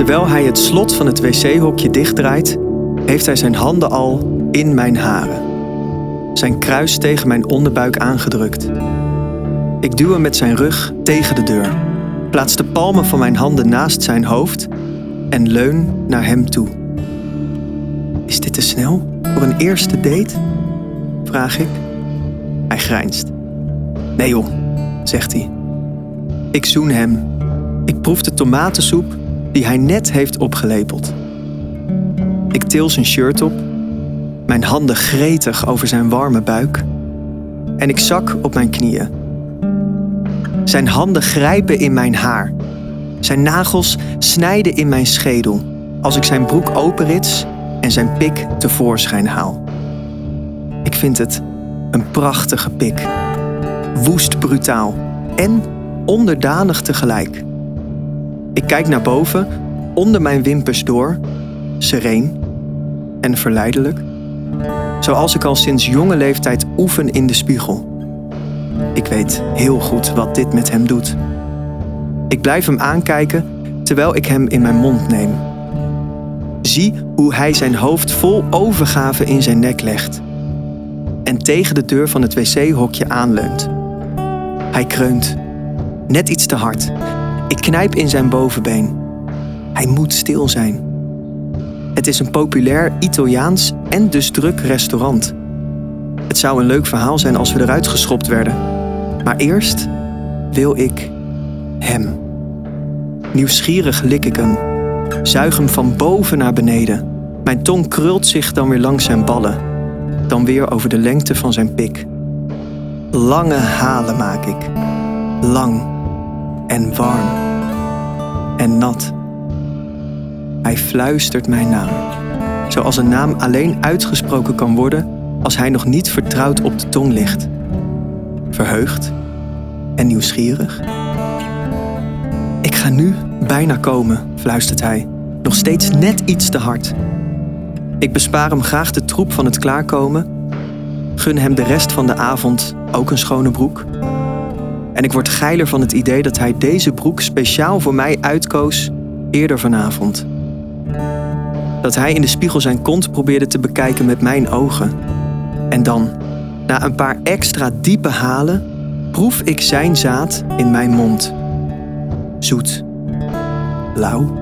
Terwijl hij het slot van het wc-hokje dichtdraait, heeft hij zijn handen al in mijn haren. Zijn kruis tegen mijn onderbuik aangedrukt. Ik duw hem met zijn rug tegen de deur, plaats de palmen van mijn handen naast zijn hoofd en leun naar hem toe. Is dit te snel voor een eerste date? Vraag ik. Hij grijnst. Nee joh, zegt hij. Ik zoen hem. Ik proef de tomatensoep die hij net heeft opgelepeld. Ik til zijn shirt op, mijn handen gretig over zijn warme buik en ik zak op mijn knieën. Zijn handen grijpen in mijn haar. Zijn nagels snijden in mijn schedel als ik zijn broek openrits en zijn pik tevoorschijn haal. Ik vind het een prachtige pik. Woest brutaal en onderdanig tegelijk. Ik kijk naar boven, onder mijn wimpers door, sereen en verleidelijk. Zoals ik al sinds jonge leeftijd oefen in de spiegel. Ik weet heel goed wat dit met hem doet. Ik blijf hem aankijken terwijl ik hem in mijn mond neem. Zie hoe hij zijn hoofd vol overgave in zijn nek legt en tegen de deur van het wc-hokje aanleunt. Hij kreunt, net iets te hard. Ik knijp in zijn bovenbeen. Hij moet stil zijn. Het is een populair Italiaans en dus druk restaurant. Het zou een leuk verhaal zijn als we eruit geschopt werden. Maar eerst wil ik hem. Nieuwsgierig lik ik hem. Zuig hem van boven naar beneden. Mijn tong krult zich dan weer langs zijn ballen. Dan weer over de lengte van zijn pik. Lange halen maak ik. Lang en warm en nat. Hij fluistert mijn naam. Zoals een naam alleen uitgesproken kan worden als hij nog niet vertrouwd op de tong ligt. Verheugd en nieuwsgierig. Ik ga nu bijna komen, fluistert hij, nog steeds net iets te hard. Ik bespaar hem graag de troep van het klaarkomen, gun hem de rest van de avond ook een schone broek. En ik word geiler van het idee dat hij deze broek speciaal voor mij uitkoos eerder vanavond. Dat hij in de spiegel zijn kont probeerde te bekijken met mijn ogen. En dan, na een paar extra diepe halen, proef ik zijn zaad in mijn mond. Zoet, lauw,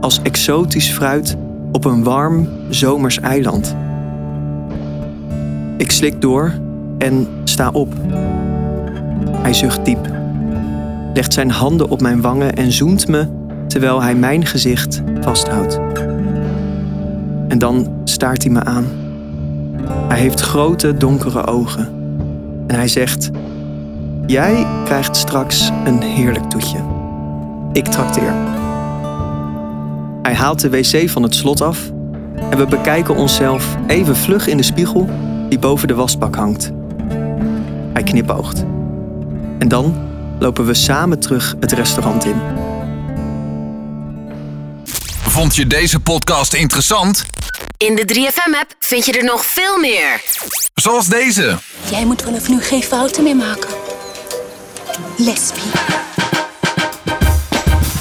als exotisch fruit op een warm zomers eiland. Ik slik door en sta op. Hij zucht diep, legt zijn handen op mijn wangen en zoent me terwijl hij mijn gezicht vasthoudt. En dan staart hij me aan. Hij heeft grote donkere ogen en hij zegt: Jij krijgt straks een heerlijk toetje. Ik trakteer. Hij haalt de wc van het slot af en we bekijken onszelf even vlug in de spiegel die boven de wasbak hangt. Hij knipoogt. En dan lopen we samen terug het restaurant in. Vond je deze podcast interessant? In de 3FM-app vind je er nog veel meer. Zoals deze. Jij moet vanaf nu geen fouten meer maken. Lesbie.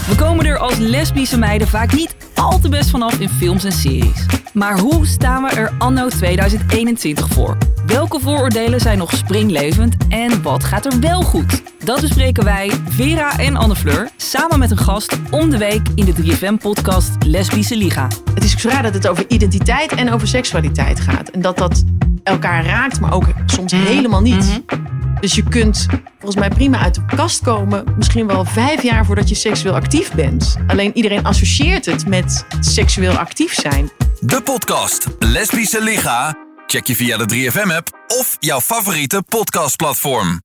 We komen er als lesbische meiden vaak niet al te best vanaf in films en series. Maar hoe staan we er anno 2021 voor? Welke vooroordelen zijn nog springlevend en wat gaat er wel goed? Dat bespreken wij, Vera en Anne Fleur, samen met een gast om de week in de 3FM-podcast Lesbische Liga. Het is ook zo raar dat het over identiteit en over seksualiteit gaat. En dat dat elkaar raakt, maar ook soms helemaal niet. Dus je kunt volgens mij prima uit de kast komen, misschien wel vijf jaar voordat je seksueel actief bent. Alleen iedereen associeert het met seksueel actief zijn. De podcast Lesbische Liga. Check je via de 3FM-app of jouw favoriete podcastplatform.